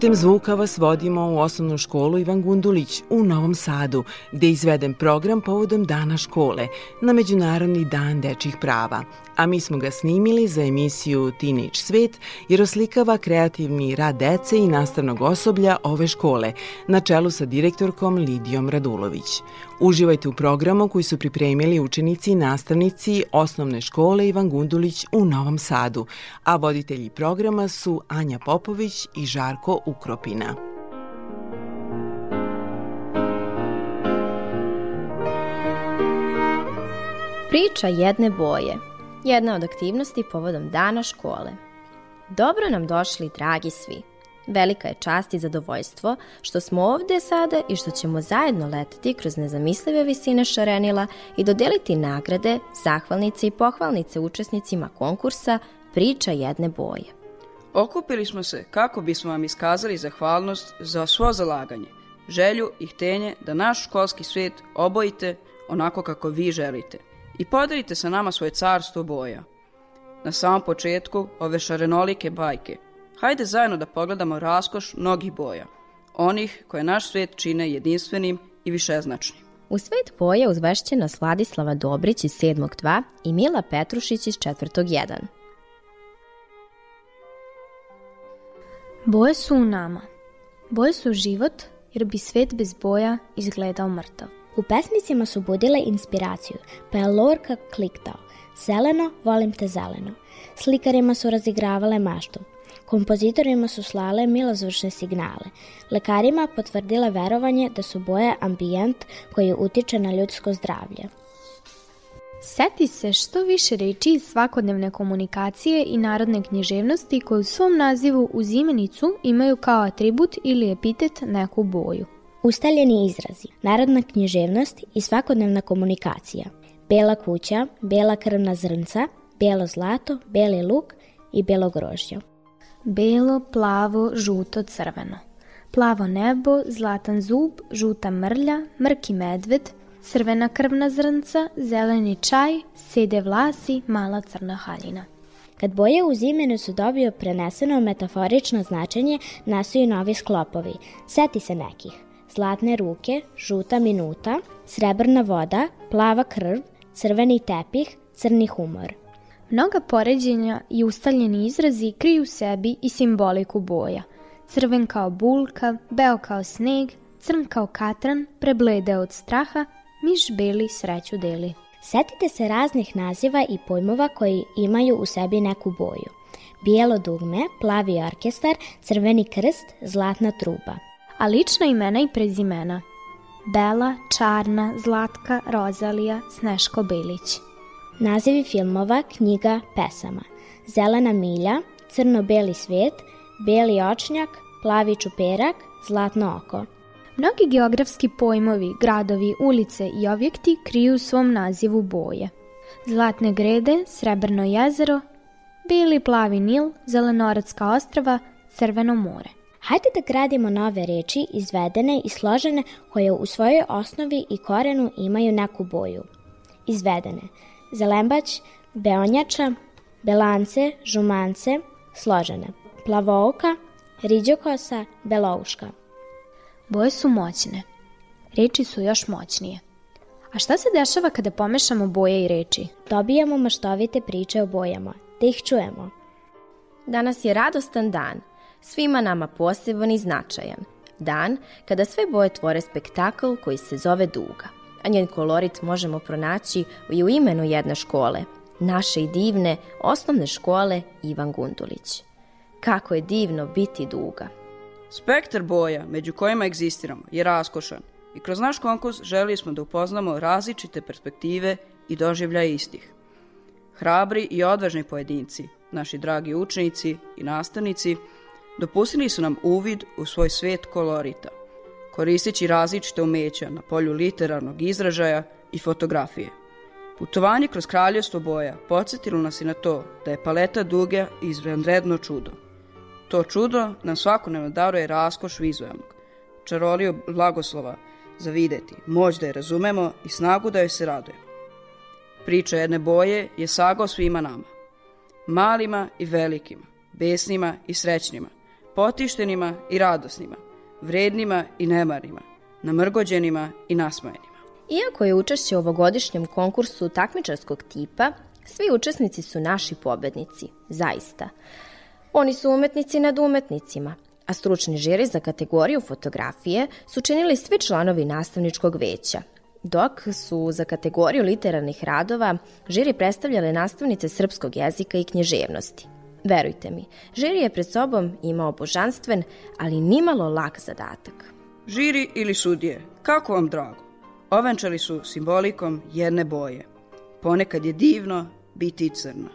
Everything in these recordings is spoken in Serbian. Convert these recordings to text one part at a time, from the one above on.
Putem zvuka vas vodimo u osnovnu školu Ivan Gundulić u Novom Sadu, gde izveden program povodom Dana škole na Međunarodni dan dečjih prava. A mi smo ga snimili za emisiju Teenage Svet jer oslikava kreativni rad dece i nastavnog osoblja ove škole, na čelu sa direktorkom Lidijom Radulović. Uživajte u programu koji su pripremili učenici i nastavnici osnovne škole Ivan Gundulić u Novom Sadu, a voditelji programa su Anja Popović i Žarko Ukropina. Priča jedne boje. Jedna od aktivnosti povodom dana škole. Dobro nam došli, dragi svi. Velika je čast i zadovoljstvo što smo ovde sada i što ćemo zajedno leteti kroz nezamislive visine šarenila i dodeliti nagrade, zahvalnice i pohvalnice učesnicima konkursa Priča jedne boje. Okupili smo se kako bismo vam iskazali zahvalnost za svo zalaganje, želju i htenje da naš školski svet obojite onako kako vi želite i podelite sa nama svoje carstvo boja. Na samom početku ove šarenolike bajke – Hajde zajedno da pogledamo raskoš mnogih boja, onih koje naš svet čine jedinstvenim i višeznačnim. U svet boja uzvešćena Sladislava Dobrić iz 7. 2 i Mila Petrušić iz 4. 1. Boje su u nama. Boje su život, jer bi svet bez boja izgledao mrtav. U pesmicima su budile inspiraciju, pa je Lorka kliktao. Zeleno, volim te zeleno. Slikarima su razigravale maštu. Kompozitorima su slale milozvršne signale. Lekarima potvrdile verovanje da su boje ambijent koji utiče na ljudsko zdravlje. Seti se što više reči iz svakodnevne komunikacije i narodne književnosti koje u svom nazivu uz imenicu imaju kao atribut ili epitet neku boju. Ustaljeni izrazi, narodna književnost i svakodnevna komunikacija. Bela kuća, bela krvna zrnca, belo zlato, beli luk i belo grožđe. Belo, plavo, žuto, crveno. Plavo nebo, zlatan zub, žuta mrlja, mrki medved, crvena krvna zrnca, zeleni čaj, sede vlasi, mala crna haljina. Kad boje uz imenu su dobio preneseno metaforično značenje, nastaju novi sklopovi. Seti se nekih. Zlatne ruke, žuta minuta, srebrna voda, plava krv, crveni tepih, crni humor. Mnoga poređenja i ustaljeni izrazi kriju sebi i simboliku boja. Crven kao bulka, beo kao sneg, crn kao katran, preblede od straha, miš beli sreću deli. Setite se raznih naziva i pojmova koji imaju u sebi neku boju. Bijelo dugme, plavi orkestar, crveni krst, zlatna truba. A lična imena i prezimena. Bela, Čarna, Zlatka, Rozalija, Sneško Belić. Nazivi filmova, knjiga, pesama. Zelena milja, Crno-beli svijet, Beli očnjak, Plavi čuperak, Zlatno oko. Mnogi geografski pojmovi, gradovi, ulice i objekti kriju u svom nazivu boje. Zlatne grede, Srebrno jezero, Bili plavi Nil, Zelenoradska ostrava, Crveno more. Hajde da gradimo nove reči, izvedene i složene, koje u svojoj osnovi i korenu imaju neku boju. Izvedene – zelembać, beonjača, belance, žumance, složene, plavouka, riđokosa, belouška. Boje su moćne, reči su još moćnije. A šta se dešava kada pomešamo boje i reči? Dobijamo maštovite priče o bojama, da ih čujemo. Danas je radostan dan, svima nama poseban i značajan. Dan kada sve boje tvore spektakl koji se zove Duga, a njen kolorit možemo pronaći i u imenu jedne škole, naše i divne osnovne škole Ivan Gundulić. Kako je divno biti Duga. Spektar boja među kojima egzistiramo je raskošan i kroz naš konkurs želili smo da upoznamo različite perspektive i doživljaje istih. Hrabri i odvažni pojedinci, naši dragi učenici i nastavnici, dopustili su nam uvid u svoj svet kolorita, koristeći različite umeća na polju literarnog izražaja i fotografije. Putovanje kroz kraljevstvo boja podsjetilo nas i na to da je paleta duge izvanredno čudo. To čudo nam svakodnevno daruje raskoš vizualnog, čaroliju blagoslova za videti, moć da je razumemo i snagu da joj se radujemo. Priča jedne boje je saga o svima nama. Malima i velikima, besnima i srećnima, potištenima i radosnima, vrednima i nemarnima, namrgođenima i nasmojenima. Iako je učešće ovogodišnjem konkursu takmičarskog tipa, svi učesnici su naši pobednici, zaista. Oni su umetnici nad umetnicima, a stručni žiri za kategoriju fotografije su činili svi članovi nastavničkog veća, dok su za kategoriju literarnih radova žiri predstavljale nastavnice srpskog jezika i knježevnosti. Verujte mi, žiri je pred sobom imao božanstven, ali nimalo lak zadatak. Žiri ili sudije, kako vam drago? Ovenčali su simbolikom jedne boje. Ponekad je divno biti crna.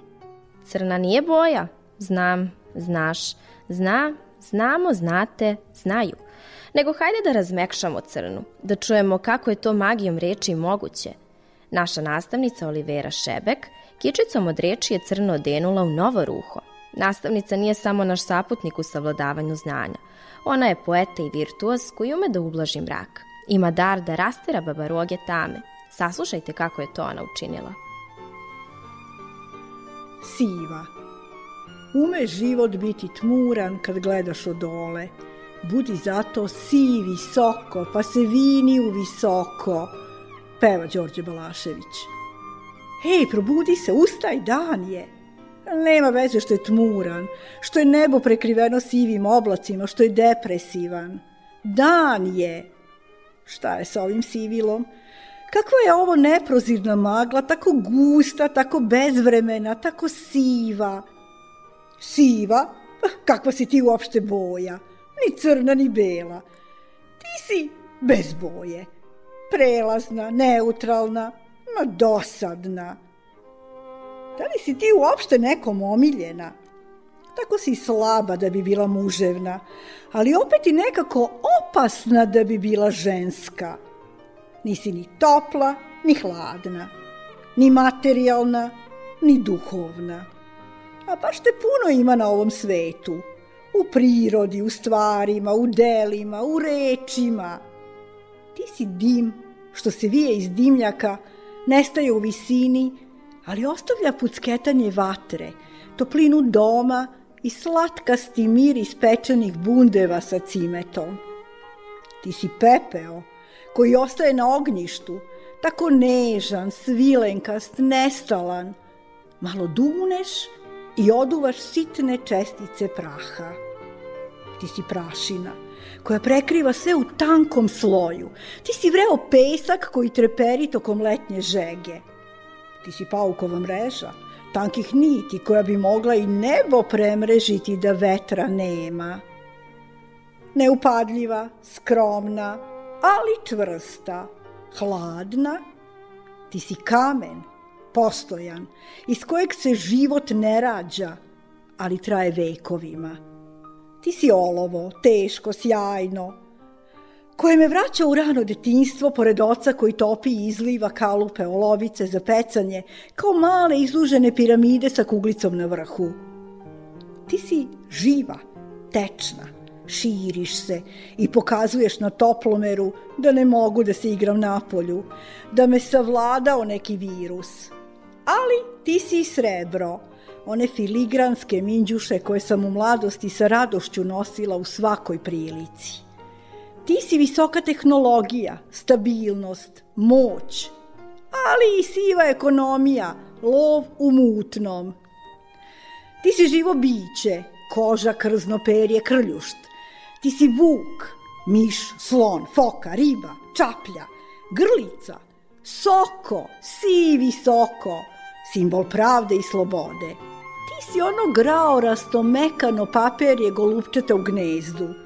Crna nije boja. Znam, znaš, zna, znamo, znate, znaju. Nego hajde da razmekšamo crnu, da čujemo kako je to magijom reči moguće. Naša nastavnica Olivera Šebek kičicom od reči je crno odenula u novo ruho. Nastavnica nije samo naš saputnik u savladavanju znanja. Ona je poeta i virtuoz koji ume da ublaži mrak. Ima dar da rastera babaroge tame. Saslušajte kako je to ona učinila. Siva. Ume život biti tmuran kad gledaš od dole. Budi zato si visoko, pa se vini u visoko. Peva Đorđe Balašević. Hej, probudi se, ustaj, dan je. Nema veze što je tmuran, što je nebo prekriveno sivim oblacima, što je depresivan. Dan je. Šta je sa ovim sivilom? Kakva je ovo neprozirna magla, tako gusta, tako bezvremena, tako siva? Siva? Pa, kakva si ti uopšte boja? Ni crna, ni bela. Ti si bez boje. Prelazna, neutralna, ma dosadna. Da li si ti uopšte nekom omiljena? Tako si slaba da bi bila muževna, ali opet i nekako opasna da bi bila ženska. Nisi ni topla, ni hladna, ni materijalna, ni duhovna. A baš te puno ima na ovom svetu. U prirodi, u stvarima, u delima, u rečima. Ti si dim što se vije iz dimljaka, nestaje u visini, ali ostavlja pucketanje vatre, toplinu doma i slatkasti miris pečenih bundeva sa cimetom. Ti si pepeo koji ostaje na ognjištu, tako nežan, svilenkast, nestalan. Malo duneš i oduvaš sitne čestice praha. Ti si prašina koja prekriva sve u tankom sloju. Ti si vreo pesak koji treperi tokom letnje žege. Ti si paukova mreža, tankih niti koja bi mogla i nebo premrežiti da vetra nema. Neupadljiva, skromna, ali čvrsta, hladna, ti si kamen, postojan, iz kojeg se život ne rađa, ali traje vekovima. Ti si olovo, teško, sjajno, koje me vraća u rano detinjstvo pored oca koji topi i izliva kalupe olovice za pecanje, kao male izlužene piramide sa kuglicom na vrhu. Ti si živa, tečna, širiš se i pokazuješ na toplomeru da ne mogu da se igram na polju, da me savladao neki virus. Ali ti si i srebro, one filigranske minđuše koje sam u mladosti sa radošću nosila u svakoj prilici. Ti si visoka tehnologija, stabilnost, moć, ali i siva ekonomija, lov u mutnom. Ti si živo biće, koža, krzno, perje, krljušt. Ti si vuk, miš, slon, foka, riba, čaplja, grlica, soko, sivi soko, simbol pravde i slobode. Ti si ono graorasto, mekano paperje golupčete u gnezdu.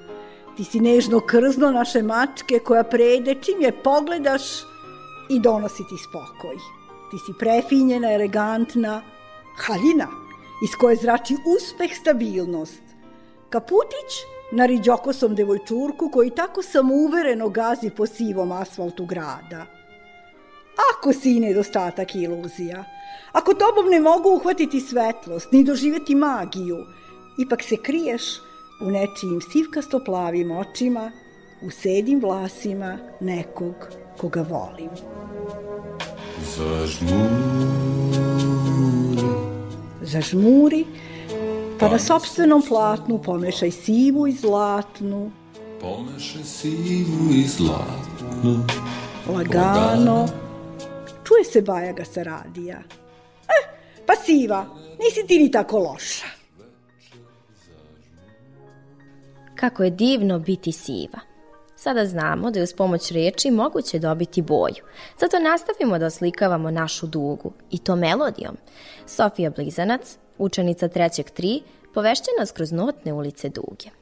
Ti si nežno krzno naše mačke koja prede čim je pogledaš i donosi ti spokoj. Ti si prefinjena, elegantna, haljina, iz koje zrači uspeh, stabilnost. Kaputić na riđokosom devojčurku koji tako samouvereno gazi po sivom asfaltu grada. Ako si nedostatak iluzija, ako tobom ne mogu uhvatiti svetlost, ni doživeti magiju, ipak se kriješ u nečijim sivkasto plavim očima, u sedim vlasima nekog koga volim. Zažmuri. Zažmuri, pa na sobstvenom platnu pomešaj sivu i zlatnu, Pomešaj sivu i zlatnu. lagano. Čuje se bajaga sa radija. Eh, pa siva, nisi ti ni tako loša. Kako je divno biti siva. Sada znamo da je uz pomoć reči moguće dobiti boju. Zato nastavimo da oslikavamo našu dugu, i to melodijom. Sofija Blizanac, učenica trećeg 3, povešće nas kroz notne ulice duge.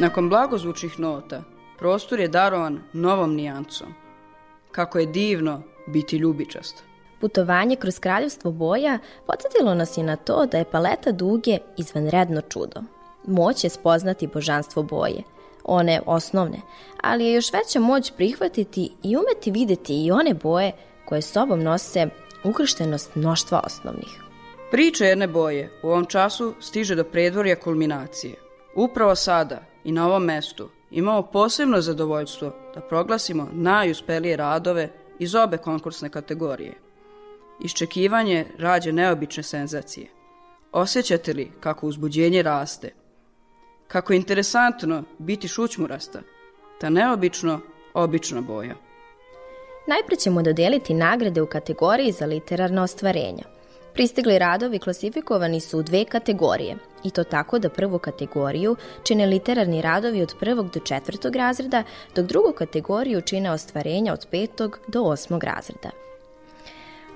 Nakon blagozvučnih nota, prostor je darovan novom nijancom. Kako je divno biti ljubičast. Putovanje kroz kraljevstvo boja podsjetilo nas je na to da je paleta duge izvanredno čudo. Moć je spoznati božanstvo boje, one osnovne, ali je još veća moć prihvatiti i umeti videti i one boje koje sobom nose ukrštenost mnoštva osnovnih. Priča jedne boje u ovom času stiže do predvorja kulminacije. Upravo sada i na ovom mestu imamo posebno zadovoljstvo da proglasimo najuspelije radove iz obe konkursne kategorije. Iščekivanje rađe neobične senzacije. Osjećate li kako uzbuđenje raste? Kako je interesantno biti šućmurasta, ta neobično, obična boja. Najpre ćemo dodeliti nagrade u kategoriji za literarna ostvarenja. Pristigli radovi klasifikovani su u dve kategorije, i to tako da prvu kategoriju čine literarni radovi od prvog do četvrtog razreda, dok drugu kategoriju čine ostvarenja od petog do osmog razreda.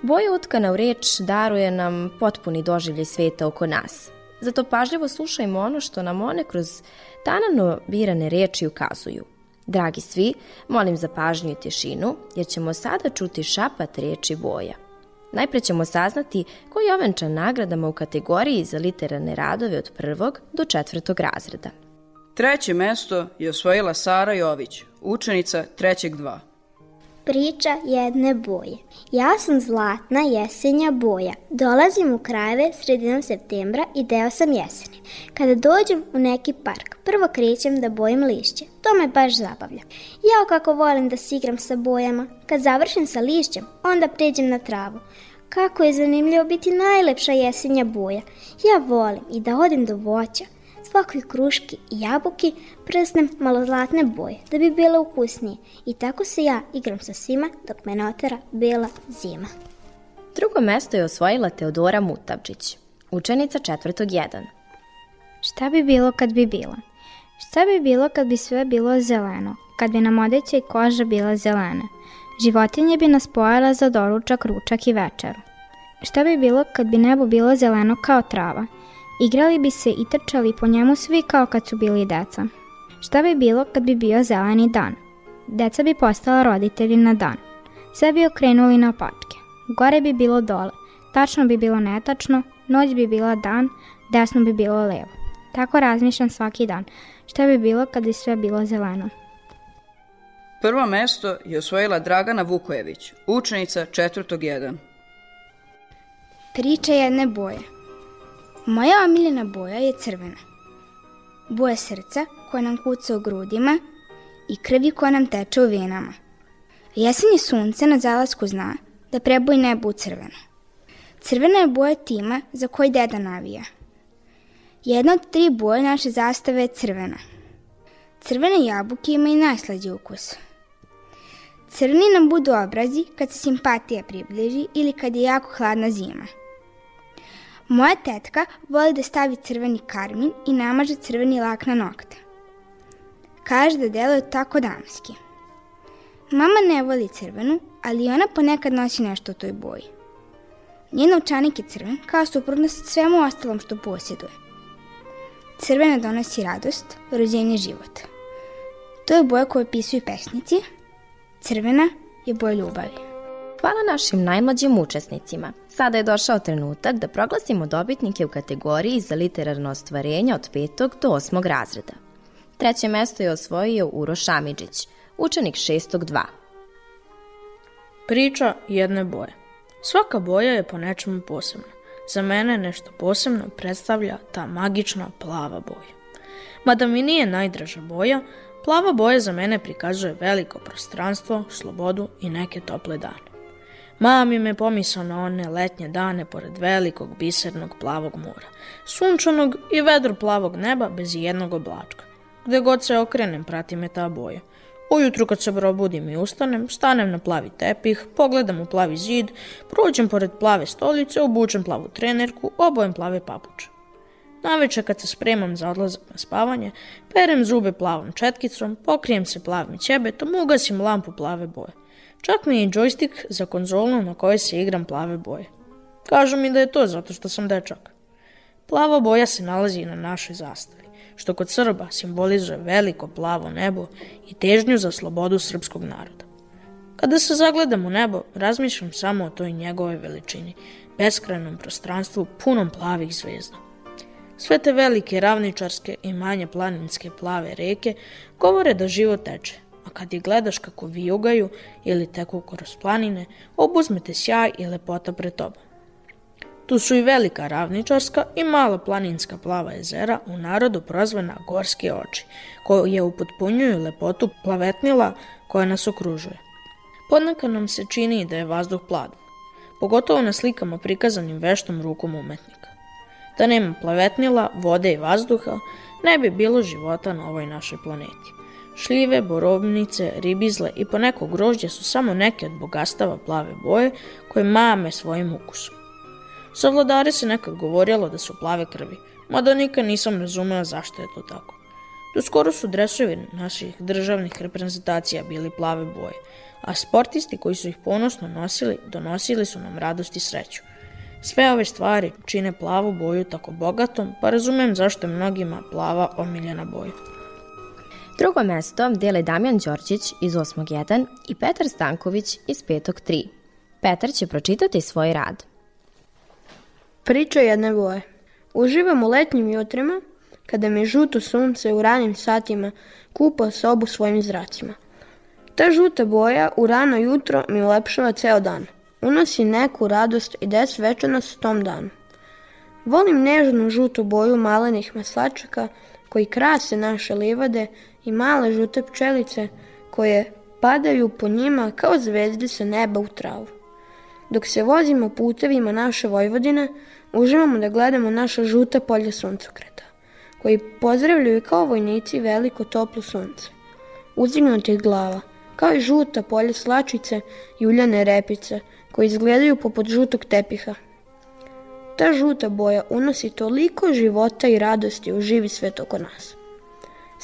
Boja utkana u reč daruje nam potpuni doživljaj sveta oko nas. Zato pažljivo slušajmo ono što nam one kroz tanano birane reči ukazuju. Dragi svi, molim za pažnju i tišinu, jer ćemo sada čuti šapat reči boja. Najpre ćemo saznati ko je ovenčan nagradama u kategoriji za literarne radove od prvog do četvrtog razreda. Treće mesto je osvojila Sara Jović, učenica trećeg 2. Priča jedne boje. Ja sam zlatna jesenja boja. Dolazim u krajeve sredinom septembra i deo sam jeseni. Kada dođem u neki park, prvo krećem da bojim lišće. To me baš zabavlja. Ja kako volim da se igram sa bojama. Kad završim sa lišćem, onda pređem na travu. Kako je zanimljivo biti najlepša jesenja boja. Ja volim i da odem do voća, svakoj kruški i jabuki prsnem malo zlatne boje da bi bile ukusnije i tako se ja igram sa svima dok me ne otera bela zima. Drugo mesto je osvojila Teodora Mutavčić, učenica četvrtog 1. Šta bi bilo kad bi bilo? Šta bi bilo kad bi sve bilo zeleno? Kad bi nam odeća i koža bila zelena? Životinje bi nas pojela za doručak, ručak i večeru. Šta bi bilo kad bi nebo bilo zeleno kao trava? Igrali bi se i trčali po njemu svi kao kad su bili deca. Šta bi bilo kad bi bio zeleni dan? Deca bi postala roditelji na dan. Sve bi okrenuli na opačke. gore bi bilo dole, tačno bi bilo netačno, noć bi bila dan, desno bi bilo levo. Tako razmišljam svaki dan. Šta bi bilo kad bi sve bilo zeleno? Prvo mesto je osvojila Dragana Vukojević, učenica četvrtog 1. Priča jedne boje. Moja omiljena boja je crvena. Boja srca koja nam kuca u grudima i krvi koja nam teče u venama. Jesenje sunce na zalasku zna da preboji nebo u crveno. Crvena je boja tima za koji deda navija. Jedna od tri boje naše zastave je crvena. Crvene jabuke imaju najslađi ukus. Crni nam budu obrazi kad se simpatija približi ili kad je jako hladna zima. Moja tetka voli da stavi crveni karmin i namaže crveni lak na nokte. Kaže da deluje tako damski. Mama ne voli crvenu, ali ona ponekad nosi nešto u toj boji. Njen novčanik je crven, kao suprotnost svemu ostalom što posjeduje. Crvena donosi radost, rođenje života. To je boja koju opisuju pesnici. Crvena je boja ljubavi. Hvala našim najmlađim učesnicima. Sada je došao trenutak da proglasimo dobitnike u kategoriji za literarno ostvarenje od 5. do 8. razreda. Treće mesto je osvojio Uroš Amidžić, učenik 6. 2. Priča jedne boje. Svaka boja je po nečemu posebna. Za mene nešto posebno predstavlja ta magična plava boja. Mada mi nije najdraža boja, plava boja za mene prikazuje veliko prostranstvo, slobodu i neke tople dane. Mami me pomisao na one letnje dane pored velikog bisernog plavog mora, sunčanog i vedro plavog neba bez jednog oblačka. Gde god se okrenem prati me ta boja – Ujutru kad se probudim i ustanem, stanem na plavi tepih, pogledam u plavi zid, prođem pored plave stolice, obučem plavu trenerku, obojem plave papuče. Naveče kad se spremam za odlazak na spavanje, perem zube plavom četkicom, pokrijem se plavim ćebetom, ugasim lampu plave boje. Čak mi i džojstik za konzolu na kojoj se igram plave boje. Kažu mi da je to zato što sam dečak. Plava boja se nalazi na našoj zastavi što kod Srba simbolizuje veliko plavo nebo i težnju za slobodu srpskog naroda. Kada se zagledam u nebo, razmišljam samo o toj njegove veličini, beskrajnom prostranstvu punom plavih zvezda. Sve te velike ravničarske i manje planinske plave reke govore da život teče, a kad ih gledaš kako vijugaju ili teku kroz planine, obuzmete sjaj i lepota pred tobom. Tu su i velika ravničarska i mala planinska plava jezera u narodu prozvana Gorske oči, koje upotpunjuju lepotu plavetnila koja nas okružuje. Podnaka nam se čini da je vazduh plav, pogotovo na slikama prikazanim veštom rukom umetnika. Da nema plavetnila, vode i vazduha, ne bi bilo života na ovoj našoj planeti. Šljive, borovnice, ribizle i poneko grožđe su samo neke od bogastava plave boje koje mame svojim ukusom. Sa vladari se nekad govorilo da su plave krvi, mada nikad nisam razumela zašto je to tako. Do skoro su dresovi naših državnih reprezentacija bili plave boje, a sportisti koji su ih ponosno nosili, donosili su nam radost i sreću. Sve ove stvari čine plavu boju tako bogatom, pa razumem zašto je mnogima plava omiljena boja. Drugo mesto dele Damjan Đorđić iz 8. 1 i Petar Stanković iz 5. 3. Petar će pročitati svoj rad. Priča jedne boje. Uživam u letnjim jutrima, kada mi žuto sunce u ranim satima kupa sobu svojim zracima. Ta žuta boja u rano jutro mi ulepšava ceo dan. Unosi neku radost i des svečanost tom danu. Volim nežnu žutu boju malenih maslačaka koji krase naše livade i male žute pčelice koje padaju po njima kao zvezde sa neba u travu. Dok se vozimo putevima naše Vojvodine, uživamo da gledamo naša žuta polja suncokreta, koji pozdravljaju kao vojnici veliko toplo sunce, uzdignutih glava, kao i žuta polja slačice i uljane repice, koji izgledaju poput žutog tepiha. Ta žuta boja unosi toliko života i radosti u živi svet oko nas.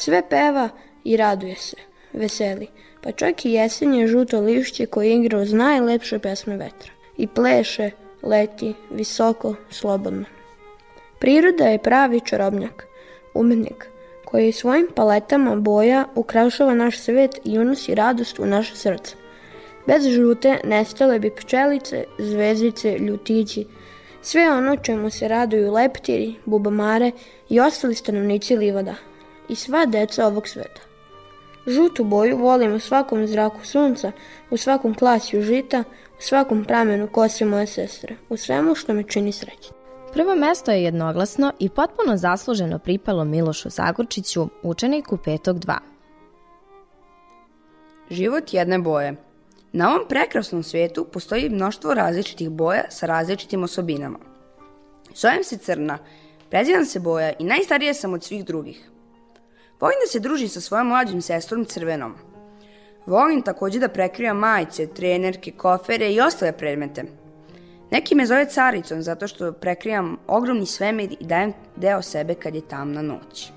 Sve peva i raduje se, veseli, pa čak i jesenje žuto lišće koje igra uz najlepše pesme vetra i pleše, leti, visoko, slobodno. Priroda je pravi čarobnjak, umetnik, koji svojim paletama boja ukrašava naš svet i unosi radost u naše srce. Bez žute nestale bi pčelice, zvezdice, ljutići, sve ono čemu se raduju leptiri, bubamare i ostali stanovnici livada i sva deca ovog sveta. Žutu boju volim u svakom zraku sunca, u svakom klasiju žita, u svakom pramenu kose moje sestre, u svemu što me čini srećnim. Prvo mesto je jednoglasno i potpuno zasluženo pripalo Milošu Zagorčiću, učeniku petog 2. Život jedne boje. Na ovom prekrasnom svetu postoji mnoštvo različitih boja sa različitim osobinama. Zovem se Crna, prezivam se boja i najstarija sam od svih drugih. Volim da se družim sa svojom mlađim sestrom Crvenom. Volim takođe da prekrivam majice, trenerke, kofere i ostale predmete. Neki me zove caricom zato što prekrivam ogromni svemir i dajem deo sebe kad je tamna noć.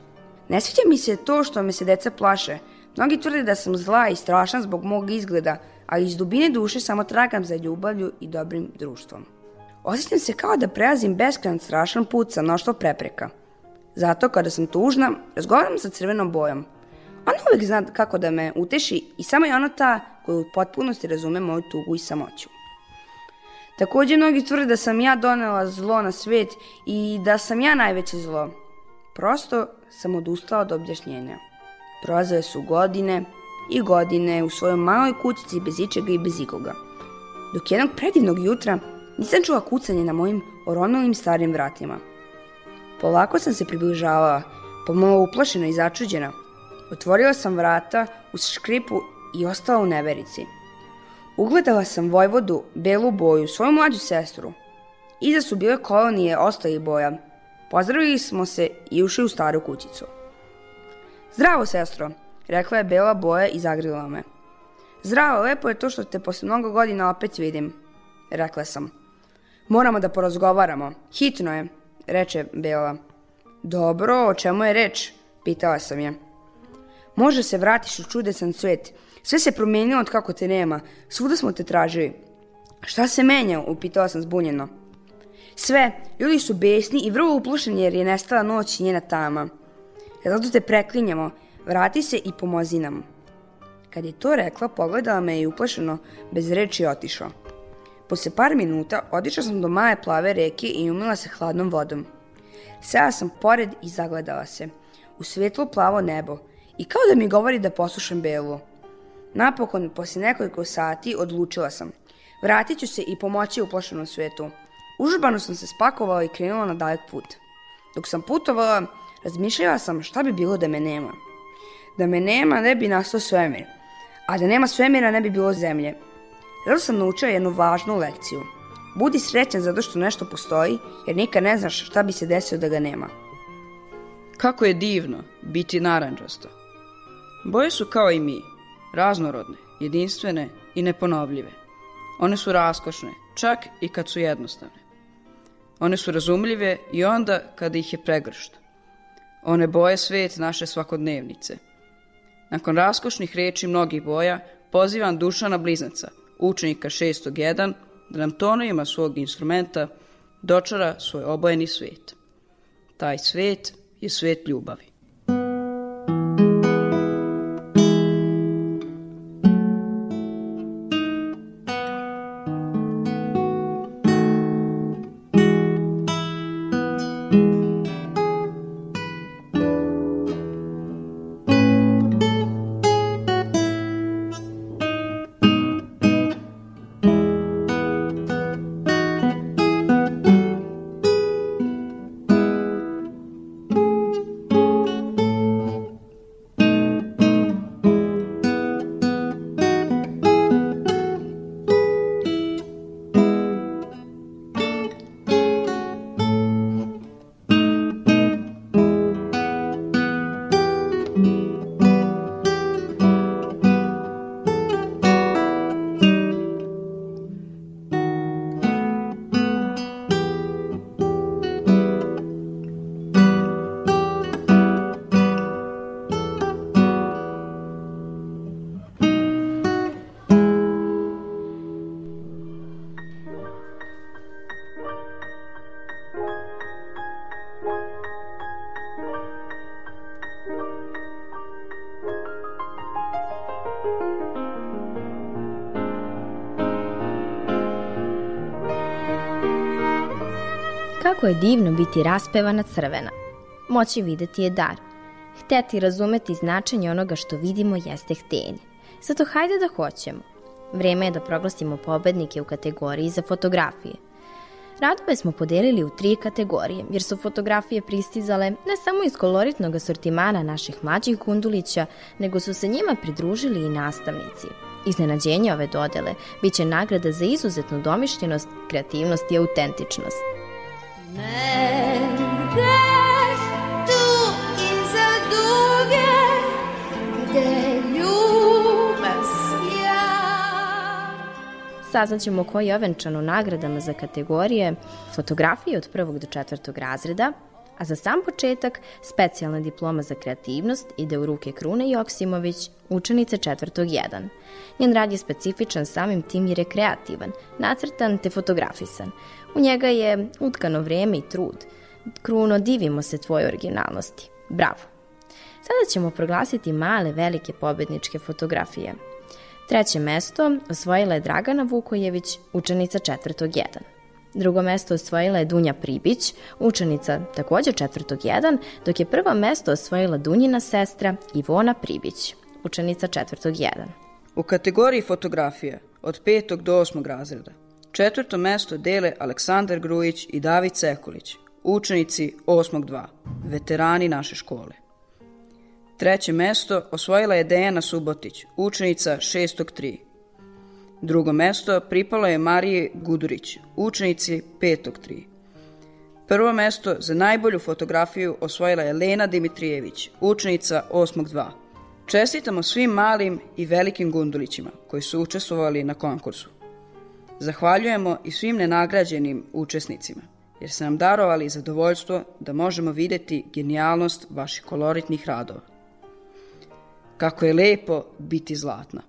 Ne sviđa mi se to što me se deca plaše. Mnogi tvrde da sam zla i strašan zbog mog izgleda, ali iz dubine duše samo tragam za ljubavlju i dobrim društvom. Osjećam se kao da prelazim beskran strašan put sa mnoštvo prepreka. Zato kada sam tužna, razgovaram sa crvenom bojom. Ona uvek zna kako da me uteši i samo je ona ta koja u potpunosti razume moju tugu i samoću. Takođe, mnogi tvrde da sam ja donela zlo na svet i da sam ja najveće zlo. Prosto sam odustala od objašnjenja. Prolazile su godine i godine u svojoj maloj kućici bez ičega i bez ikoga. Dok jednog predivnog jutra nisam čula kucanje na mojim oronulim starim vratima. Polako sam se približavala, pomalo uplašena i začuđena. Otvorila sam vrata uz škripu i ostala u neverici. Ugledala sam Vojvodu, belu boju, svoju mlađu sestru. Iza su bile kolonije ostalih boja. Pozdravili smo se i ušli u staru kućicu. Zdravo, sestro, rekla je bela boja i zagrila me. Zdravo, lepo je to što te posle mnogo godina opet vidim, rekla sam. Moramo da porazgovaramo. Hitno je, reče Bela. Dobro, o čemu je reč? Pitala sam je. Može se vratiš u čudesan svet. Sve se promenilo od kako te nema. Svuda smo te tražili. Šta se menja? Upitala sam zbunjeno. Sve, ljudi su besni i vrlo uplušeni jer je nestala noć i njena tama. Zato te preklinjamo, vrati se i pomozi nam. Kad je to rekla, pogledala me i uplašeno, bez reči otišao. Posle par minuta otišla sam do male plave reke i umila se hladnom vodom. Sela sam pored i zagledala se. U svetlo plavo nebo. I kao da mi govori da poslušam Belu. Napokon, posle nekoliko sati, odlučila sam. Vratit ću se i pomoći uplašenom svetu. Užbano sam se spakovala i krenula na dalek put. Dok sam putovala, razmišljala sam šta bi bilo da me nema. Da me nema ne bi nastao svemir, a da nema svemira ne bi bilo zemlje. Zato sam naučila jednu važnu lekciju. Budi srećan zato što nešto postoji, jer nikad ne znaš šta bi se desilo da ga nema. Kako je divno biti naranđasto. Boje su kao i mi, raznorodne, jedinstvene i neponovljive. One su raskošne, čak i kad su jednostavne. One su razumljive i onda kada ih je pregršt. One boje svet naše svakodnevnice. Nakon raskošnih reči mnogih boja, pozivam Dušana Bliznaca – učenika 601, da nam tonovima svog instrumenta dočara svoj obojeni svet. Taj svet je svet ljubavi. Kako je divno biti raspevana crvena. Moći videti je dar. Hteti razumeti značenje onoga što vidimo jeste htenje. Zato hajde da hoćemo. Vreme je da proglasimo pobednike u kategoriji za fotografije. Radove smo podelili u tri kategorije, jer su fotografije pristizale ne samo iz koloritnog asortimana naših mlađih gundulića, nego su se njima pridružili i nastavnici. Iznenađenje ove dodele biće nagrada za izuzetnu domišljenost, kreativnost i autentičnost. Saznaćemo ko je ovenčan u nagradama za kategorije fotografije od prvog do četvrtog razreda, a za sam početak specijalna diploma za kreativnost ide u ruke Krune Joksimović, učenice četvrtog 1. Njen rad je specifičan samim tim jer je kreativan, nacrtan te fotografisan. U njega je utkano vreme i trud. Kruno, divimo se tvojoj originalnosti. Bravo! Sada ćemo proglasiti male, velike pobedničke fotografije. Treće mesto osvojila je Dragana Vukojević, učenica četvrtog 1. Drugo mesto osvojila je Dunja Pribić, učenica takođe četvrtog 1, dok je prvo mesto osvojila Dunjina sestra Ivona Pribić, učenica četvrtog 1. U kategoriji fotografije od 5. do 8. razreda četvrto mesto dele Aleksandar Grujić i David Sekulić, učenici 8. 2, veterani naše škole. Treće mesto osvojila je Dejana Subotić, učenica 6. 3. Drugo mesto pripalo je Mariji Gudurić, učenici 5. 3. Prvo mesto za najbolju fotografiju osvojila je Lena Dimitrijević, učenica 8. 2. Čestitamo svim malim i velikim gundulićima koji su učestvovali na konkursu. Zahvaljujemo i svim nenagrađenim učesnicima, jer ste nam darovali zadovoljstvo da možemo videti genijalnost vaših koloritnih radova. Kako je lepo biti zlatna.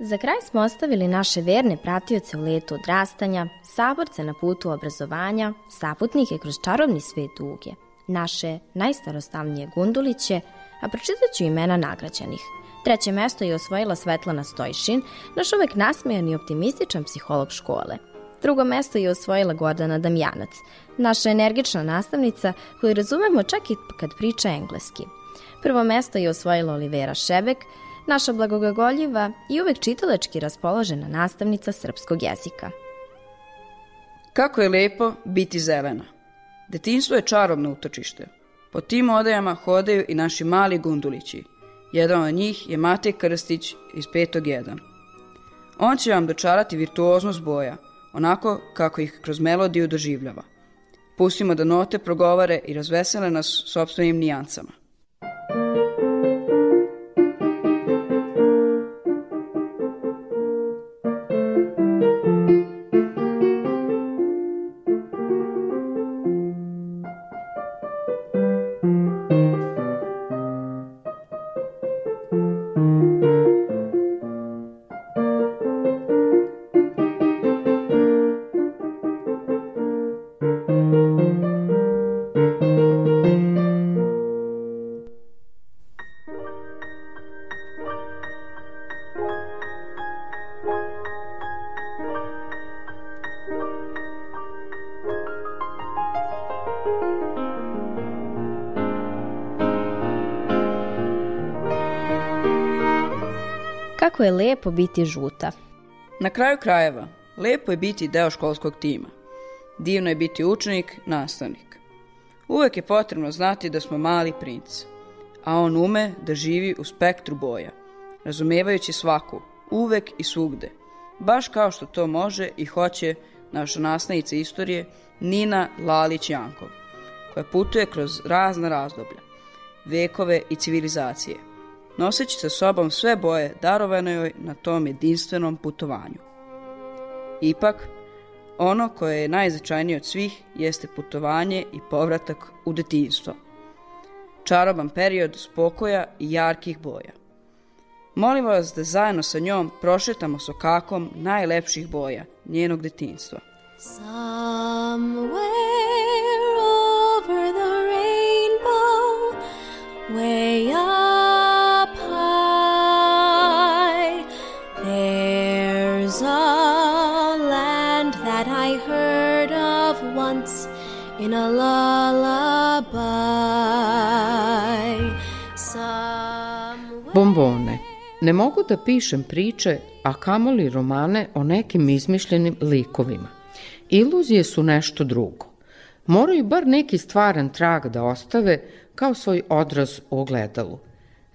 Za kraj smo ostavili naše verne pratioce u letu odrastanja, saborce na putu obrazovanja, saputnike kroz čarobni svet duge, naše najstarostavnije gunduliće, a pročitat ću imena nagrađenih. Treće mesto je osvojila Svetlana Stojšin, naš uvek nasmejan i optimističan psiholog škole. Drugo mesto je osvojila Gordana Damjanac, naša energična nastavnica koju razumemo čak i kad priča engleski. Prvo mesto je osvojila Olivera Šebek, naša blagogagoljiva i uvek čitalački raspoložena nastavnica srpskog jezika. Kako je lepo biti zelena. Detinstvo je čarobno utočište. Po tim odajama hodaju i naši mali gundulići. Jedan od njih je Matej Krstić iz 5.1. On će vam dočarati virtuoznost boja, onako kako ih kroz melodiju doživljava. Pustimo da note progovare i razvesele nas sobstvenim nijancama. Kako je lepo biti žuta. Na kraju krajeva, lepo je biti deo školskog tima. Divno je biti učenik, nastavnik. Uvek je potrebno znati da smo mali princ, a on ume da živi u spektru boja, razumevajući svaku, uvek i svugde, baš kao što to može i hoće naša nastavnica istorije Nina Lalić-Jankov, koja putuje kroz razna razdoblja, vekove i civilizacije, noseći sa sobom sve boje darovane joj na tom jedinstvenom putovanju. Ipak, ono koje je najznačajnije od svih jeste putovanje i povratak u detinjstvo. Čaroban period spokoja i jarkih boja. Molim vas da zajedno sa njom prošetamo sokakom najlepših boja njenog detinjstva. Somewhere over the rainbow, way up Bombone. Ne mogu da pišem priče, a kamoli romane o nekim izmišljenim likovima. Iluzije su nešto drugo. Moraju bar neki stvaran trag da ostave kao svoj odraz u ogledalu.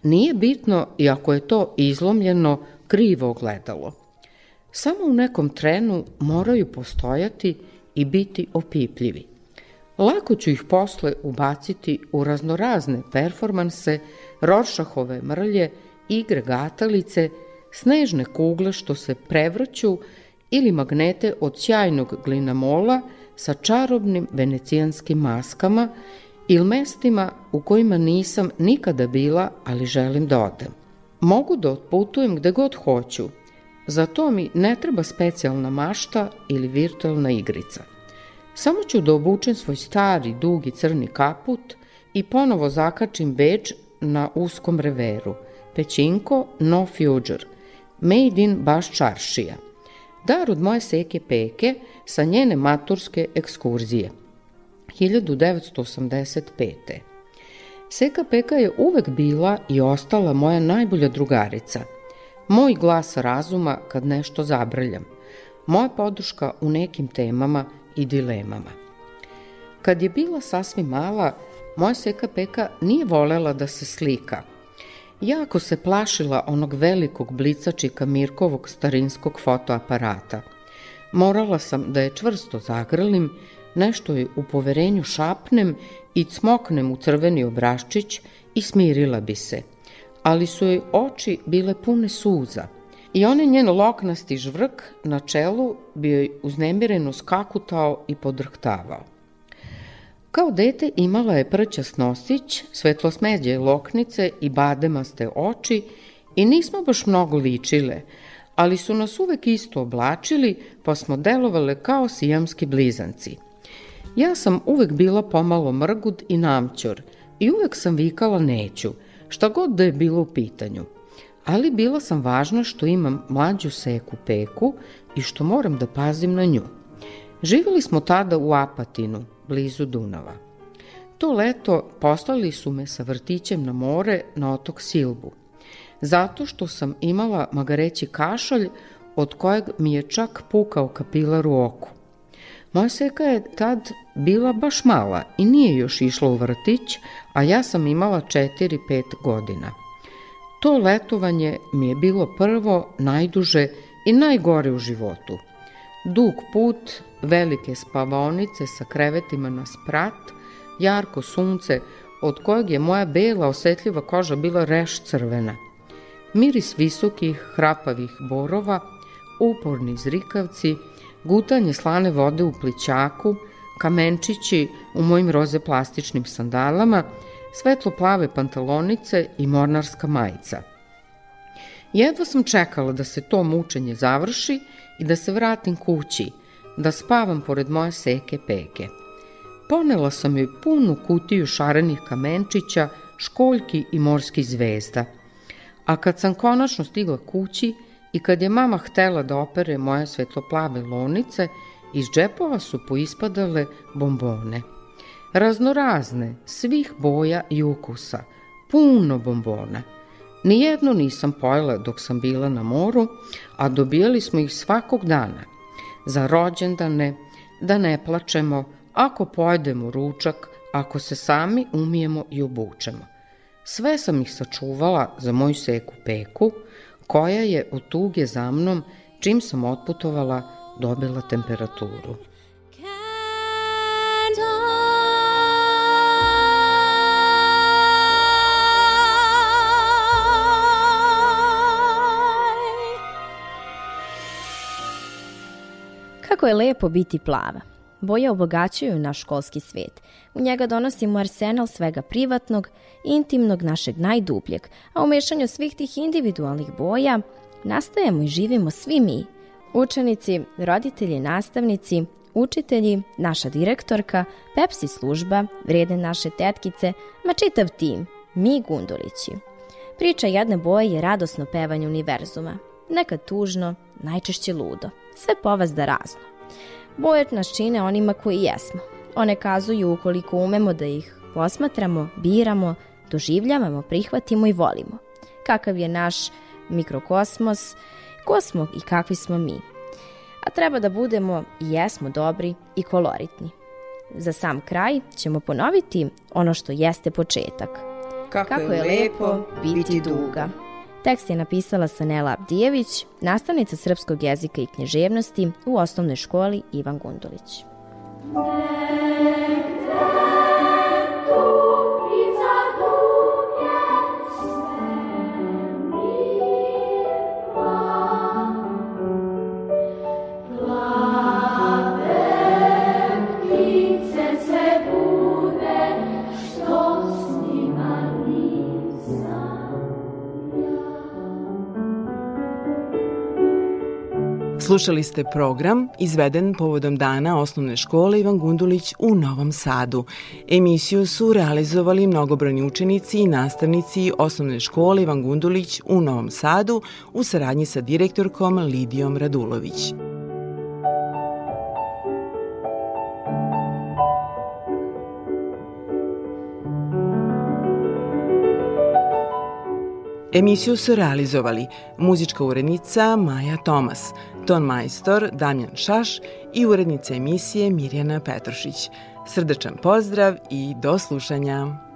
Nije bitno i ako je to izlomljeno, krivo ogledalo. Samo u nekom trenu moraju postojati i biti opipljivi. Lako ću ih posle ubaciti u raznorazne performanse, rošahove mrlje, igre gatalice, snežne kugle što se prevrću ili magnete od sjajnog glinamola sa čarobnim venecijanskim maskama ili mestima u kojima nisam nikada bila, ali želim da odem. Mogu da otputujem gde god hoću, za to mi ne treba specijalna mašta ili virtualna igrica. Samo ću da obučem svoj stari, dugi crni kaput i ponovo zakačim beč na uskom reveru. Pećinko, no future. Made in baš čaršija. Dar od moje seke peke sa njene maturske ekskurzije. 1985. Seka Peka je uvek bila i ostala moja najbolja drugarica. Moj glas razuma kad nešto zabrljam. Moja podrška u nekim temama i dilemama. Kad je bila sasvim mala, moja Seka Peka nije volela da se slika. Jako se plašila onog velikog blicačika Mirkovog starinskog fotoaparata. Morala sam da je čvrsto zagrlim, nešto je u poverenju šapnem i cmoknem u crveni obraščić i smirila bi se. Ali su joj oči bile pune suza i onaj njen loknasti žvrk na čelu bi joj uznemireno skakutao i podrhtavao. Kao dete imala je prćas nosić, svetlosmeđe loknice i bademaste oči i nismo baš mnogo ličile, ali su nas uvek isto oblačili, pa smo delovale kao sijamski blizanci. Ja sam uvek bila pomalo mrgud i namćor i uvek sam vikala neću, šta god da je bilo u pitanju. Ali bila sam važna što imam mlađu seku peku i što moram da pazim na nju. Živjeli smo tada u Apatinu, blizu Dunava. To leto poslali su me sa vrtićem na more na otok Silbu, zato što sam imala magareći kašalj od kojeg mi je čak pukao kapilar u oku. Moja seka je tad bila baš mala i nije još išla u vrtić, a ja sam imala 4-5 godina. To letovanje mi je bilo prvo, najduže i najgore u životu. Dug put, velike spavaonice sa krevetima na sprat, jarko sunce od kojeg je moja bela osetljiva koža bila reš crvena. Miris visokih, hrapavih borova, uporni zrikavci, gutanje slane vode u plićaku, kamenčići u mojim roze plastičnim sandalama, svetlo plave pantalonice i mornarska majica. Jedva sam čekala da se to mučenje završi i da se vratim kući, da spavam pored moje seke peke. Ponela sam joj punu kutiju šarenih kamenčića, školjki i morskih zvezda. A kad sam konačno stigla kući i kad je mama htela da opere moje svetloplave lonice, iz džepova su poispadale bombone. Raznorazne, svih boja i ukusa, puno bombona. Nijedno nisam pojela dok sam bila na moru, a dobijali smo ih svakog dana. Za rođendane, da ne plačemo, ako pojedemo ručak, ako se sami umijemo i obučemo. Sve sam ih sačuvala za moju seku peku, koja je od tuge za mnom, čim sam otputovala, dobila temperaturu. Kako je lepo biti plava. Boje obogaćuju naš školski svet. U njega donosimo arsenal svega privatnog, intimnog, našeg najdubljeg, a u mešanju svih tih individualnih boja nastajemo i živimo svi mi. Učenici, roditelji, nastavnici, učitelji, naša direktorka, Pepsi služba, vredne naše tetkice, ma čitav tim, mi Gundulići. Priča jedne boje je radosno pevanje univerzuma. Nekad tužno, najčešće ludo. Sve povazda razno. Boje nas čine onima koji jesmo. One kazuju ukoliko umemo da ih posmatramo, biramo, doživljavamo, prihvatimo i volimo. Kakav je naš mikrokosmos, ko smo i kakvi smo mi. A treba da budemo i jesmo dobri i koloritni. Za sam kraj ćemo ponoviti ono što jeste početak. Kako, Kako je lepo biti duga. Tekst je napisala Sanela Abdijević, nastavnica srpskog jezika i književnosti u osnovnoj školi Ivan Gundulić. Slušali ste program izveden povodom dana osnovne škole Ivan Gundulić u Novom Sadu. Emisiju su realizovali mnogobrojni učenici i nastavnici osnovne škole Ivan Gundulić u Novom Sadu u saradnji sa direktorkom Lidijom Radulović. Emisiju su realizovali muzička urednica Maja Tomas, ton majstor Damjan Šaš i urednica emisije Mirjana Petrošić. Srdačan pozdrav i do slušanja!